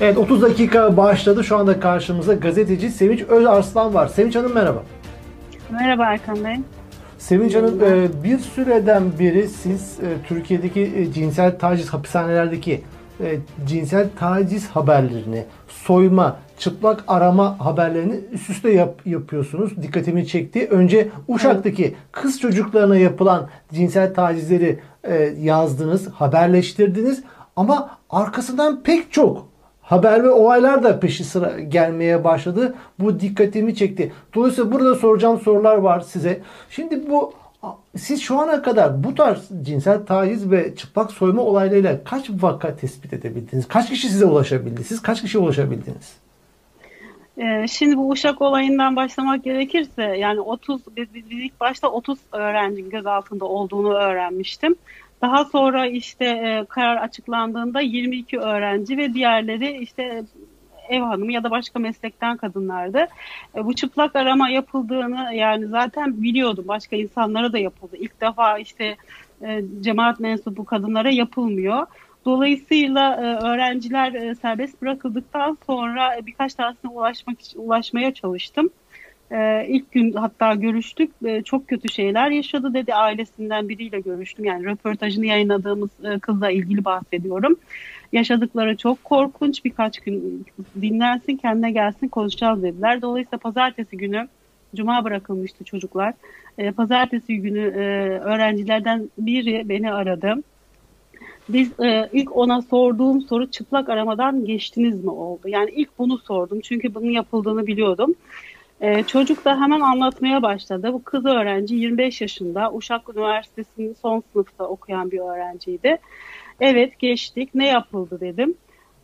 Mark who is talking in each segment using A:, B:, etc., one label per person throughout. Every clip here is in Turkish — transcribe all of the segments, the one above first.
A: Evet 30 dakika başladı. Şu anda karşımızda gazeteci Sevinç Özarslan var. Sevinç Hanım merhaba.
B: Merhaba Erkan Bey.
A: Sevinç Hanım e, bir süreden beri siz e, Türkiye'deki e, cinsel taciz hapishanelerdeki cinsel taciz haberlerini, soyma, çıplak arama haberlerini üst üste yap, yapıyorsunuz. Dikkatimi çekti. Önce Uşak'taki kız çocuklarına yapılan cinsel tacizleri yazdınız, haberleştirdiniz. Ama arkasından pek çok haber ve olaylar da peşi sıra gelmeye başladı. Bu dikkatimi çekti. Dolayısıyla burada soracağım sorular var size. Şimdi bu siz şu ana kadar bu tarz cinsel taciz ve çıplak soyma olaylarıyla kaç vaka tespit edebildiniz? Kaç kişi size ulaşabildi? Siz kaç kişi ulaşabildiniz?
B: Ee, şimdi bu Uşak olayından başlamak gerekirse yani 30 biz, biz ilk başta 30 öğrencinin gözaltında olduğunu öğrenmiştim. Daha sonra işte e, karar açıklandığında 22 öğrenci ve diğerleri işte ev hanımı ya da başka meslekten kadınlardı. E, bu çıplak arama yapıldığını yani zaten biliyordum. Başka insanlara da yapıldı. İlk defa işte e, cemaat mensubu kadınlara yapılmıyor. Dolayısıyla e, öğrenciler e, serbest bırakıldıktan sonra e, birkaç tanesine ulaşmak ulaşmaya çalıştım. Ee, ilk gün hatta görüştük. Ee, çok kötü şeyler yaşadı dedi. Ailesinden biriyle görüştüm. Yani röportajını yayınladığımız e, kızla ilgili bahsediyorum. Yaşadıkları çok korkunç. Birkaç gün dinlensin, kendine gelsin, konuşacağız dediler. Dolayısıyla pazartesi günü Cuma bırakılmıştı çocuklar. E, pazartesi günü e, öğrencilerden biri beni aradı. Biz e, ilk ona sorduğum soru çıplak aramadan geçtiniz mi oldu? Yani ilk bunu sordum çünkü bunun yapıldığını biliyordum. Ee, çocuk da hemen anlatmaya başladı. Bu kız öğrenci 25 yaşında Uşak Üniversitesi'nin son sınıfta okuyan bir öğrenciydi. Evet geçtik ne yapıldı dedim.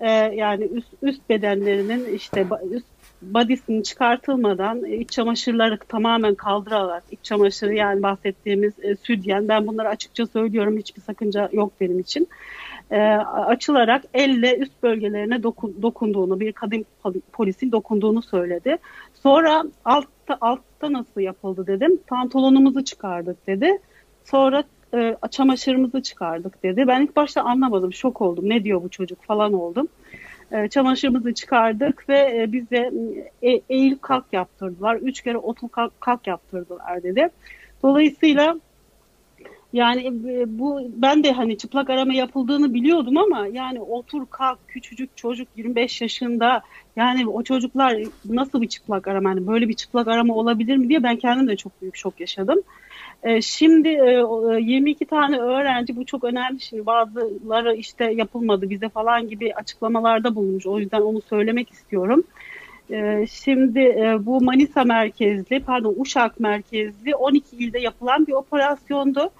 B: Ee, yani üst, üst bedenlerinin işte üst badisinin çıkartılmadan iç çamaşırları tamamen kaldırarak iç çamaşırı yani bahsettiğimiz e, südyen ben bunları açıkça söylüyorum hiçbir sakınca yok benim için e, açılarak elle üst bölgelerine dokun, dokunduğunu, bir kadın polisin dokunduğunu söyledi. Sonra altta, altta nasıl yapıldı dedim. Pantolonumuzu çıkardık dedi. Sonra e, çamaşırımızı çıkardık dedi. Ben ilk başta anlamadım, şok oldum. Ne diyor bu çocuk falan oldum. E, çamaşırımızı çıkardık ve e, bize e, eğil kalk yaptırdılar. Üç kere otur kalk, kalk yaptırdılar dedi. Dolayısıyla yani e, bu ben de hani çıplak arama yapıldığını biliyordum ama yani otur kalk küçücük çocuk 25 yaşında yani o çocuklar nasıl bir çıplak arama yani böyle bir çıplak arama olabilir mi diye ben kendim de çok büyük şok yaşadım. Ee, şimdi e, 22 tane öğrenci bu çok önemli şimdi bazıları işte yapılmadı bize falan gibi açıklamalarda bulunmuş o yüzden onu söylemek istiyorum. Şimdi e, bu Manisa merkezli pardon Uşak merkezli 12 ilde yapılan bir operasyondu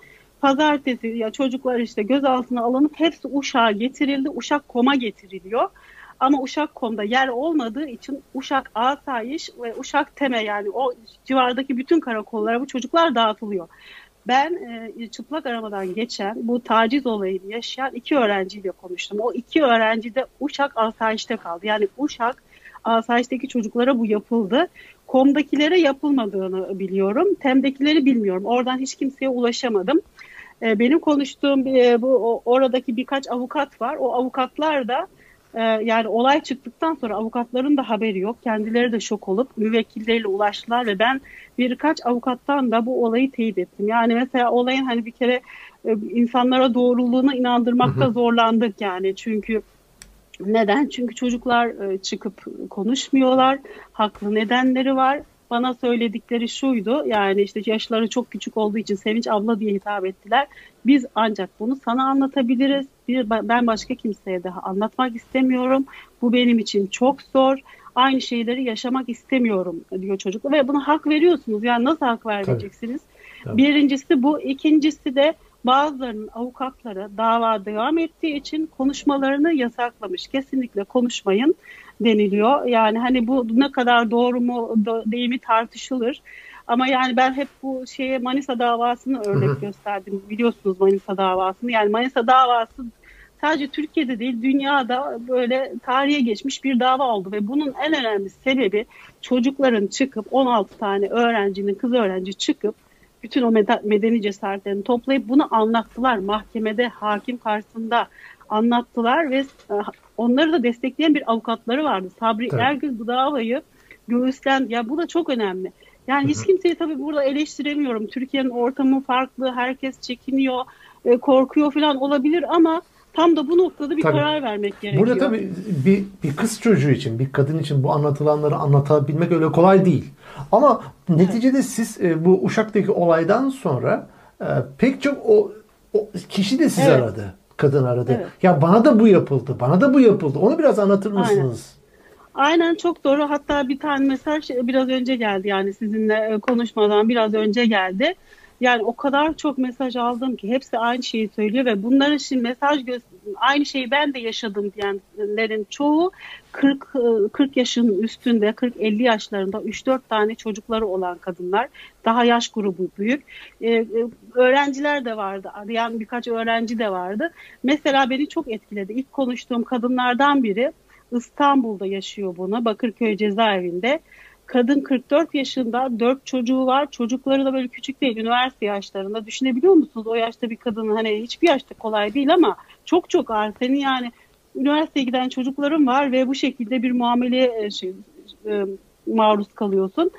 B: pazartesi ya çocuklar işte gözaltına alınıp hepsi Uşak'a getirildi. Uşak Kom'a getiriliyor. Ama Uşak Kom'da yer olmadığı için Uşak Asayiş ve Uşak Teme yani o civardaki bütün karakollara bu çocuklar dağıtılıyor. Ben e, çıplak aramadan geçen bu taciz olayını yaşayan iki öğrenciyle konuştum. O iki öğrenci de Uşak Asayiş'te kaldı. Yani Uşak Asayiş'teki çocuklara bu yapıldı. Kom'dakilere yapılmadığını biliyorum. Tem'dekileri bilmiyorum. Oradan hiç kimseye ulaşamadım. E, benim konuştuğum e, bu oradaki birkaç avukat var. O avukatlar da e, yani olay çıktıktan sonra avukatların da haberi yok. Kendileri de şok olup müvekkilleriyle ulaştılar ve ben birkaç avukattan da bu olayı teyit ettim. Yani mesela olayın hani bir kere insanlara doğruluğuna inandırmakta zorlandık yani çünkü neden? Çünkü çocuklar çıkıp konuşmuyorlar. Haklı nedenleri var bana söyledikleri şuydu. Yani işte yaşları çok küçük olduğu için Sevinç abla diye hitap ettiler. Biz ancak bunu sana anlatabiliriz. Bir, ben başka kimseye daha anlatmak istemiyorum. Bu benim için çok zor. Aynı şeyleri yaşamak istemiyorum diyor çocuk. Ve buna hak veriyorsunuz. Yani nasıl hak vermeyeceksiniz? Tabii. Tabii. Birincisi bu. ikincisi de bazılarının avukatları dava devam ettiği için konuşmalarını yasaklamış. Kesinlikle konuşmayın deniliyor. Yani hani bu ne kadar doğru mu değil mi tartışılır. Ama yani ben hep bu şeye Manisa davasını örnek gösterdim. Biliyorsunuz Manisa davasını. Yani Manisa davası sadece Türkiye'de değil dünyada böyle tarihe geçmiş bir dava oldu ve bunun en önemli sebebi çocukların çıkıp 16 tane öğrencinin kız öğrenci çıkıp bütün o medeni cesaretlerini toplayıp bunu anlattılar mahkemede hakim karşısında anlattılar ve onları da destekleyen bir avukatları vardı. Sabri tabii. Ergül bu davayı göğüslen ya bu da çok önemli. Yani hiç kimseyi tabii burada eleştiremiyorum. Türkiye'nin ortamı farklı, herkes çekiniyor, e, korkuyor falan olabilir ama tam da bu noktada bir tabii. karar vermek gerekiyor.
A: Burada tabii bir, bir kız çocuğu için, bir kadın için bu anlatılanları anlatabilmek öyle kolay değil. Ama neticede evet. siz e, bu Uşak'taki olaydan sonra e, pek çok o, o kişi de sizi evet. aradı. Kadın aradı. Evet. Ya bana da bu yapıldı, bana da bu yapıldı. Onu biraz anlatır mısınız?
B: Aynen. Aynen çok doğru. Hatta bir tane mesaj biraz önce geldi yani sizinle e, konuşmadan biraz önce geldi. Yani o kadar çok mesaj aldım ki hepsi aynı şeyi söylüyor ve bunların şimdi mesaj aynı şeyi ben de yaşadım diyenlerin çoğu 40 40 e, yaşın üstünde 40-50 yaşlarında 3-4 tane çocukları olan kadınlar daha yaş grubu büyük. Ee, öğrenciler de vardı arayan birkaç öğrenci de vardı. Mesela beni çok etkiledi. İlk konuştuğum kadınlardan biri İstanbul'da yaşıyor bunu Bakırköy cezaevinde. Kadın 44 yaşında, 4 çocuğu var. Çocukları da böyle küçük değil, üniversite yaşlarında. Düşünebiliyor musunuz? O yaşta bir kadının hani hiçbir yaşta kolay değil ama çok çok ağır. Senin yani üniversiteye giden çocukların var ve bu şekilde bir muameleye e, şey, e, maruz kalıyorsun.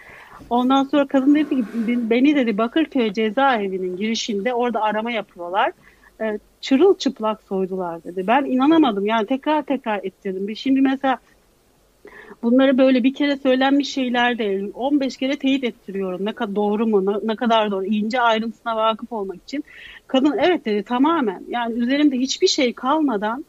B: Ondan sonra kadın dedi ki beni dedi Bakırköy cezaevinin girişinde orada arama yapıyorlar e, çırılçıplak soydular dedi. Ben inanamadım yani tekrar tekrar ettirdim. Şimdi mesela bunları böyle bir kere söylenmiş şeyler değil. 15 kere teyit ettiriyorum. Ne kadar doğru mu? Ne, ne kadar doğru? İnce ayrıntısına vakıf olmak için. Kadın evet dedi tamamen. Yani üzerimde hiçbir şey kalmadan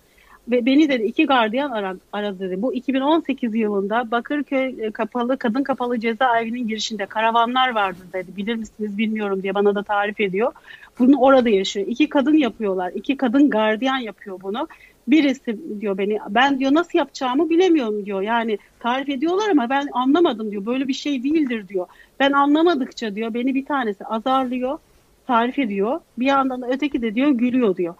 B: ve beni dedi iki gardiyan aradı, aradı dedi. Bu 2018 yılında Bakırköy e, kapalı kadın kapalı cezaevinin girişinde karavanlar vardı dedi. Bilir misiniz bilmiyorum diye bana da tarif ediyor. Bunu orada yaşıyor. İki kadın yapıyorlar. İki kadın gardiyan yapıyor bunu. Birisi diyor beni ben diyor nasıl yapacağımı bilemiyorum diyor. Yani tarif ediyorlar ama ben anlamadım diyor. Böyle bir şey değildir diyor. Ben anlamadıkça diyor beni bir tanesi azarlıyor tarif ediyor. Bir yandan da öteki de diyor gülüyor diyor.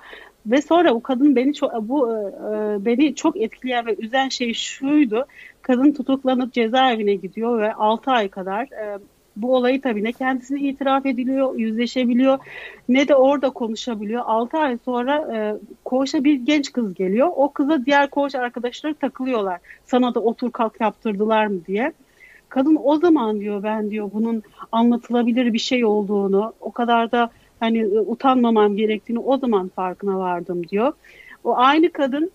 B: Ve sonra o kadın beni çok bu e, e, beni çok etkileyen ve üzen şey şuydu. Kadın tutuklanıp cezaevine gidiyor ve 6 ay kadar e, bu olayı tabii ne kendisini itiraf ediliyor, yüzleşebiliyor ne de orada konuşabiliyor. 6 ay sonra e, koğuşa bir genç kız geliyor. O kıza diğer koğuş arkadaşları takılıyorlar. Sana da otur kalk yaptırdılar mı diye. Kadın o zaman diyor ben diyor bunun anlatılabilir bir şey olduğunu, o kadar da hani e, utanmamam gerektiğini o zaman farkına vardım diyor. O aynı kadın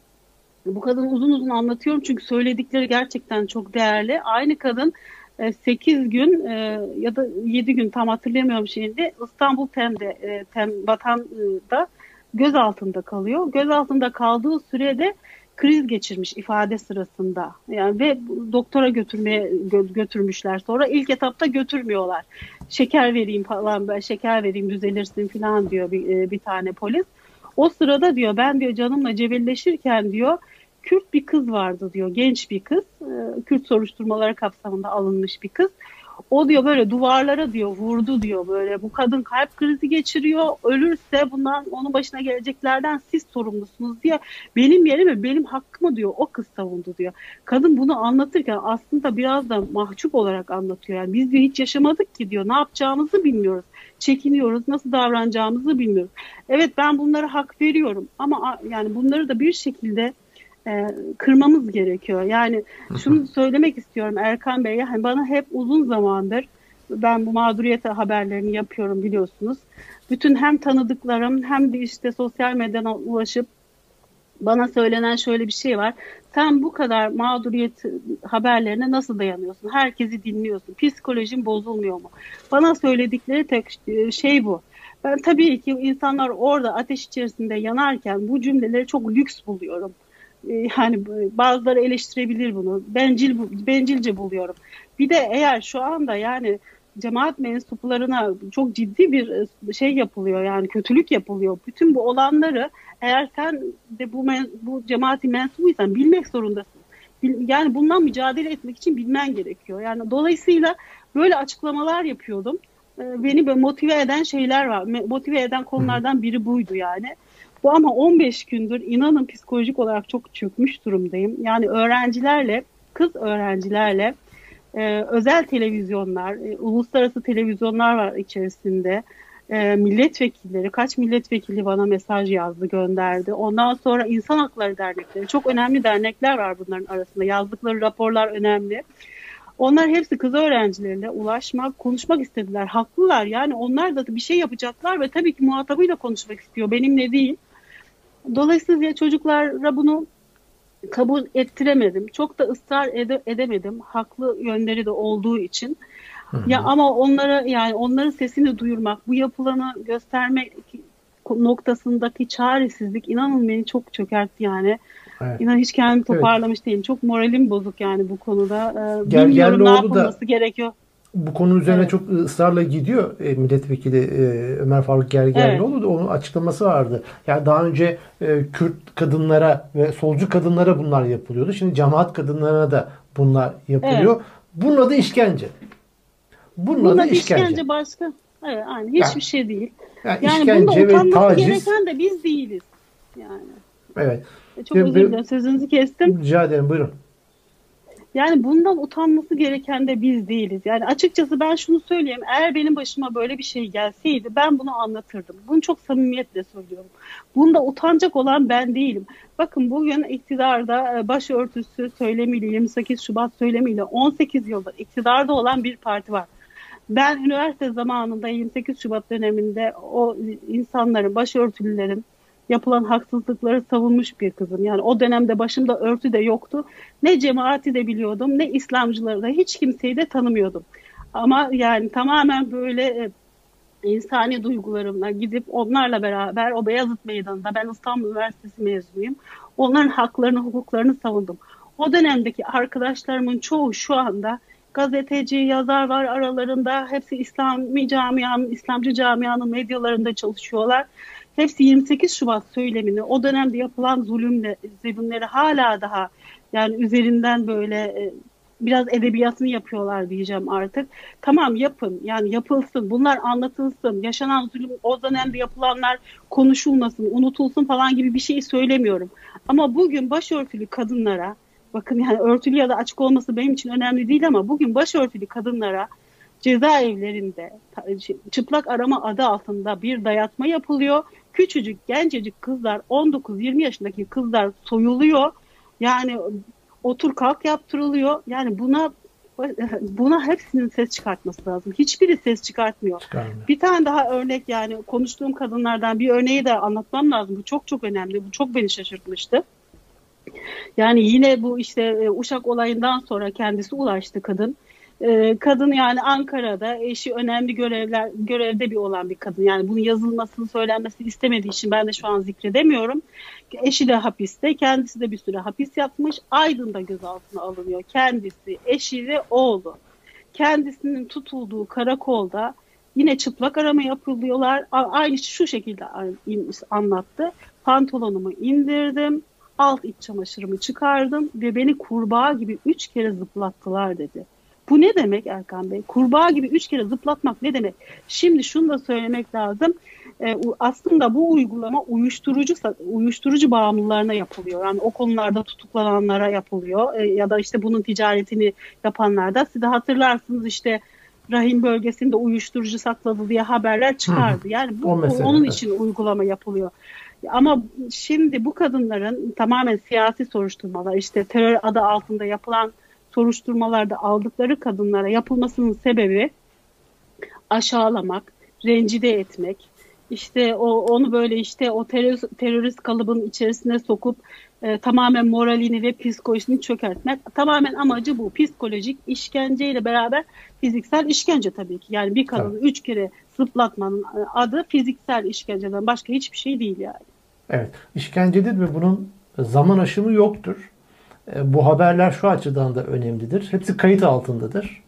B: bu kadın uzun uzun anlatıyorum çünkü söyledikleri gerçekten çok değerli. Aynı kadın 8 e, gün e, ya da 7 gün tam hatırlamıyorum şimdi İstanbul Tem'de Tem Batan'da göz altında kalıyor. Göz altında kaldığı sürede kriz geçirmiş ifade sırasında. Yani ve doktora götürmeye götürmüşler. Sonra ilk etapta götürmüyorlar. Şeker vereyim falan ben şeker vereyim düzelirsin falan diyor bir, e, bir tane polis. O sırada diyor ben diyor canımla cebelleşirken diyor Kürt bir kız vardı diyor. Genç bir kız. E, Kürt soruşturmaları kapsamında alınmış bir kız. O diyor böyle duvarlara diyor vurdu diyor böyle bu kadın kalp krizi geçiriyor ölürse bundan onun başına geleceklerden siz sorumlusunuz diye benim yerime benim hakkımı diyor o kız savundu diyor. Kadın bunu anlatırken aslında biraz da mahcup olarak anlatıyor. Yani biz diyor hiç yaşamadık ki diyor ne yapacağımızı bilmiyoruz. Çekiniyoruz nasıl davranacağımızı bilmiyoruz. Evet ben bunlara hak veriyorum ama yani bunları da bir şekilde e, kırmamız gerekiyor. Yani şunu söylemek istiyorum Erkan Bey'e hani bana hep uzun zamandır ben bu mağduriyet haberlerini yapıyorum biliyorsunuz. Bütün hem tanıdıklarım hem de işte sosyal medyadan ulaşıp bana söylenen şöyle bir şey var. Sen bu kadar mağduriyet haberlerine nasıl dayanıyorsun? Herkesi dinliyorsun. Psikolojin bozulmuyor mu? Bana söyledikleri tek şey bu. Ben tabii ki insanlar orada ateş içerisinde yanarken bu cümleleri çok lüks buluyorum. E, yani bazıları eleştirebilir bunu. Bencil bencilce buluyorum. Bir de eğer şu anda yani cemaat mensuplarına çok ciddi bir e, şey yapılıyor yani kötülük yapılıyor. Bütün bu olanları eğer sen de bu bu cemaati mensubuysan bilmek zorundasın. Yani bundan mücadele etmek için bilmen gerekiyor. Yani dolayısıyla böyle açıklamalar yapıyordum. E, beni motive eden şeyler var. Motive eden konulardan biri buydu yani. Bu ama 15 gündür inanın psikolojik olarak çok çökmüş durumdayım. Yani öğrencilerle, kız öğrencilerle e, özel televizyonlar, e, uluslararası televizyonlar var içerisinde. e, milletvekilleri, kaç milletvekili bana mesaj yazdı, gönderdi. Ondan sonra insan hakları dernekleri, çok önemli dernekler var bunların arasında. Yazdıkları raporlar önemli. Onlar hepsi kız öğrencilerine ulaşmak, konuşmak istediler. Haklılar yani onlar da bir şey yapacaklar ve tabii ki muhatabıyla konuşmak istiyor. Benimle değil. Dolayısıyla çocuklara bunu kabul ettiremedim. Çok da ısrar ede- edemedim. Haklı yönleri de olduğu için. Hı hı. Ya ama onlara yani onların sesini duyurmak, bu yapılanı göstermek noktasındaki çaresizlik inanın beni çok çökertti yani. Evet. İnan hiç kendimi toparlamış evet. değilim. Çok moralim bozuk yani bu konuda. Ee, Gel, bilmiyorum ne yapılması da, gerekiyor.
A: Bu konu üzerine evet. çok ısrarla gidiyor e, milletvekili e, Ömer Faruk Gergerlioğlu evet. da onun açıklaması vardı. Yani daha önce e, Kürt kadınlara ve solcu kadınlara bunlar yapılıyordu. Şimdi cemaat kadınlarına da bunlar yapılıyor. Evet. Bunun adı işkence.
B: Bunun, Bunun adı işkence. işkence başka. Evet, yani hiçbir yani, şey değil. Yani, yani bunda utanması taciz, gereken de biz değiliz. Yani.
A: Evet.
B: E, çok özür dilerim sözünüzü kestim.
A: Rica ederim buyurun.
B: Yani bundan utanması gereken de biz değiliz. Yani açıkçası ben şunu söyleyeyim. Eğer benim başıma böyle bir şey gelseydi ben bunu anlatırdım. Bunu çok samimiyetle söylüyorum. Bunda utanacak olan ben değilim. Bakın bugün iktidarda e, başörtüsü söylemiyle 28 Şubat söylemiyle 18 yıldır iktidarda olan bir parti var. Ben üniversite zamanında 28 Şubat döneminde o insanların, başörtülülerin yapılan haksızlıkları savunmuş bir kızım. Yani o dönemde başımda örtü de yoktu. Ne cemaati de biliyordum, ne İslamcıları da hiç kimseyi de tanımıyordum. Ama yani tamamen böyle e, insani duygularımla gidip onlarla beraber o Beyazıt Meydanı'nda ben İstanbul Üniversitesi mezunuyum. Onların haklarını, hukuklarını savundum. O dönemdeki arkadaşlarımın çoğu şu anda gazeteci, yazar var aralarında. Hepsi İslami camianın, İslamcı camianın medyalarında çalışıyorlar. Hepsi 28 Şubat söylemini, o dönemde yapılan zulümle, zulümleri hala daha yani üzerinden böyle e, biraz edebiyatını yapıyorlar diyeceğim artık. Tamam yapın yani yapılsın bunlar anlatılsın yaşanan zulüm o dönemde yapılanlar konuşulmasın unutulsun falan gibi bir şey söylemiyorum. Ama bugün başörtülü kadınlara bakın yani örtülü ya da açık olması benim için önemli değil ama bugün başörtülü kadınlara cezaevlerinde çıplak arama adı altında bir dayatma yapılıyor. Küçücük gencecik kızlar 19-20 yaşındaki kızlar soyuluyor. Yani otur kalk yaptırılıyor. Yani buna buna hepsinin ses çıkartması lazım. Hiçbiri ses çıkartmıyor. Çıkarmıyor. Bir tane daha örnek yani konuştuğum kadınlardan bir örneği de anlatmam lazım. Bu çok çok önemli. Bu çok beni şaşırtmıştı. Yani yine bu işte e, Uşak olayından sonra kendisi ulaştı kadın. E, kadın yani Ankara'da eşi önemli görevler görevde bir olan bir kadın. Yani bunun yazılmasını söylenmesini istemediği için ben de şu an zikredemiyorum. Eşi de hapiste, kendisi de bir süre hapis yatmış. Aydın'da gözaltına alınıyor. Kendisi, eşi ve oğlu. Kendisinin tutulduğu karakolda yine çıplak arama yapılıyorlar. Aynı şu şekilde anlattı. Pantolonumu indirdim, alt iç çamaşırımı çıkardım ve beni kurbağa gibi üç kere zıplattılar dedi. Bu ne demek Erkan Bey? Kurbağa gibi üç kere zıplatmak ne demek? Şimdi şunu da söylemek lazım. E, aslında bu uygulama uyuşturucu uyuşturucu bağımlılarına yapılıyor. Yani o konularda tutuklananlara yapılıyor. E, ya da işte bunun ticaretini yapanlarda. Siz de hatırlarsınız işte rahim bölgesinde uyuşturucu sakladı diye haberler çıkardı. Yani bu, mesela, onun için uygulama yapılıyor. Ama şimdi bu kadınların tamamen siyasi soruşturmalar işte terör adı altında yapılan soruşturmalarda aldıkları kadınlara yapılmasının sebebi aşağılamak, rencide etmek, işte o onu böyle işte o terörist, terörist kalıbın içerisine sokup e, tamamen moralini ve psikolojisini çökertmek. Tamamen amacı bu. Psikolojik işkenceyle beraber fiziksel işkence tabii ki. Yani bir kadını evet. üç kere zıplatmanın adı fiziksel işkenceden başka hiçbir şey değil yani.
A: Evet. İşkencedir ve bunun zaman aşımı yoktur. E, bu haberler şu açıdan da önemlidir. Hepsi kayıt altındadır.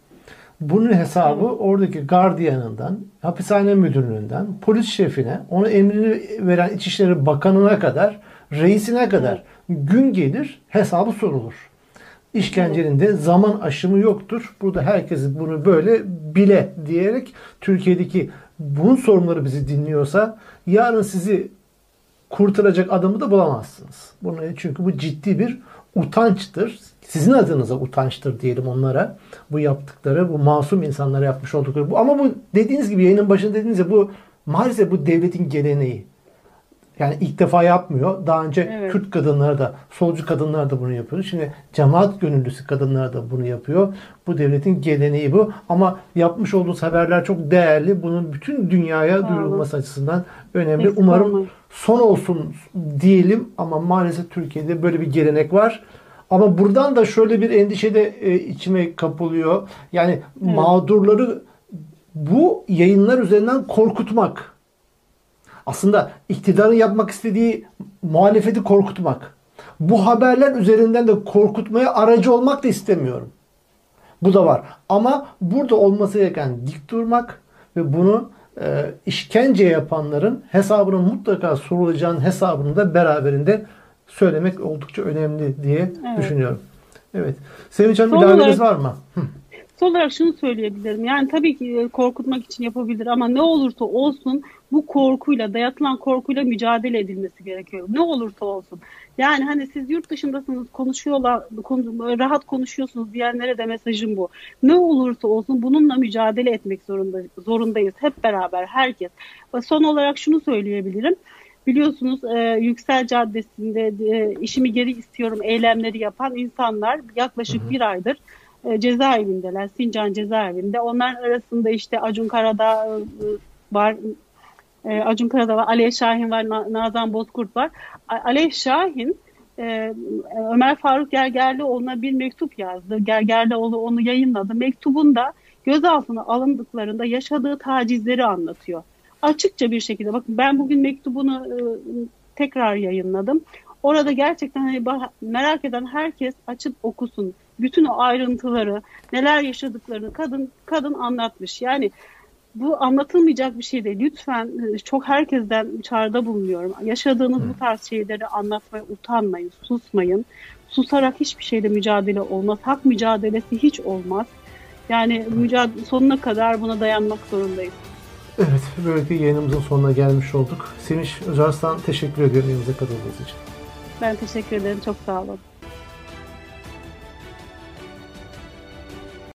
A: Bunun hesabı oradaki gardiyanından, hapishane müdürlüğünden, polis şefine, onu emrini veren İçişleri Bakanı'na kadar, reisine kadar gün gelir hesabı sorulur. İşkencenin de zaman aşımı yoktur. Burada herkes bunu böyle bile diyerek Türkiye'deki bunun sorunları bizi dinliyorsa yarın sizi kurtaracak adamı da bulamazsınız. Bunu çünkü bu ciddi bir utançtır. Sizin adınıza utançtır diyelim onlara. Bu yaptıkları, bu masum insanlara yapmış oldukları. Bu, ama bu dediğiniz gibi yayının başında dediğiniz gibi bu maalesef bu devletin geleneği. Yani ilk defa yapmıyor. Daha önce
B: Evet.
A: Kürt kadınlar da, solcu kadınlar da bunu yapıyor. Şimdi cemaat gönüllüsü kadınlar da bunu yapıyor. Bu devletin geleneği bu. Ama yapmış olduğunuz haberler çok değerli. Bunun bütün dünyaya
B: Sağ olun.
A: duyurulması açısından önemli.
B: Eksik
A: Umarım
B: olmayın.
A: son olsun diyelim ama maalesef Türkiye'de böyle bir gelenek var. Ama buradan da şöyle bir endişe de e, içime kapılıyor. Yani mağdurları bu yayınlar üzerinden korkutmak. Aslında iktidarın yapmak istediği muhalefeti korkutmak. Bu haberler üzerinden de korkutmaya aracı olmak da istemiyorum. Bu da var. Ama burada olması gereken dik durmak ve bunu e, işkence yapanların hesabının mutlaka sorulacağının hesabını da beraberinde söylemek oldukça önemli diye
B: Evet.
A: düşünüyorum. Evet. Sevinç Hanım
B: olarak-
A: var mı? Hı.
B: Son olarak şunu söyleyebilirim. Yani tabii ki e, korkutmak için yapabilir ama ne olursa olsun bu korkuyla, dayatılan korkuyla mücadele edilmesi gerekiyor. Ne olursa olsun. Yani hani siz yurt dışındasınız, konuşuyorlar, konu- rahat konuşuyorsunuz diyenlere de mesajım bu. Ne olursa olsun bununla mücadele etmek zorunda, zorundayız. Hep beraber, herkes. Son olarak şunu söyleyebilirim. Biliyorsunuz e, Yüksel Caddesi'nde e, işimi geri istiyorum eylemleri yapan insanlar yaklaşık bir aydır e, cezaevindeler. Sincan cezaevinde. Onlar arasında işte Acun Karadağ e, var. E, Acun Karadağ var. Alev Şahin var. Na- Nazan Bozkurt var. A- Alev Şahin e, Ömer Faruk Gergerlioğlu'na bir mektup yazdı. Gergerlioğlu onu yayınladı. Mektubunda gözaltına alındıklarında yaşadığı tacizleri anlatıyor. Açıkça bir şekilde bakın ben bugün mektubunu e, tekrar yayınladım. Orada gerçekten hani merak eden herkes açıp okusun. Bütün o ayrıntıları, neler yaşadıklarını kadın kadın anlatmış. Yani bu anlatılmayacak bir şey değil. Lütfen e, çok herkesten çağrıda bulunuyorum. Yaşadığınız bu tarz şeyleri anlatmaya utanmayın, susmayın. Susarak hiçbir şeyle mücadele olmaz. Hak mücadelesi hiç olmaz. Yani mücadele sonuna kadar buna dayanmak zorundayız.
A: Evet, böylelikle yayınımızın sonuna gelmiş olduk. Sevinç Özarslan teşekkür ediyorum yanımıza katıldığınız için.
B: Ben teşekkür ederim. Çok sağ olun.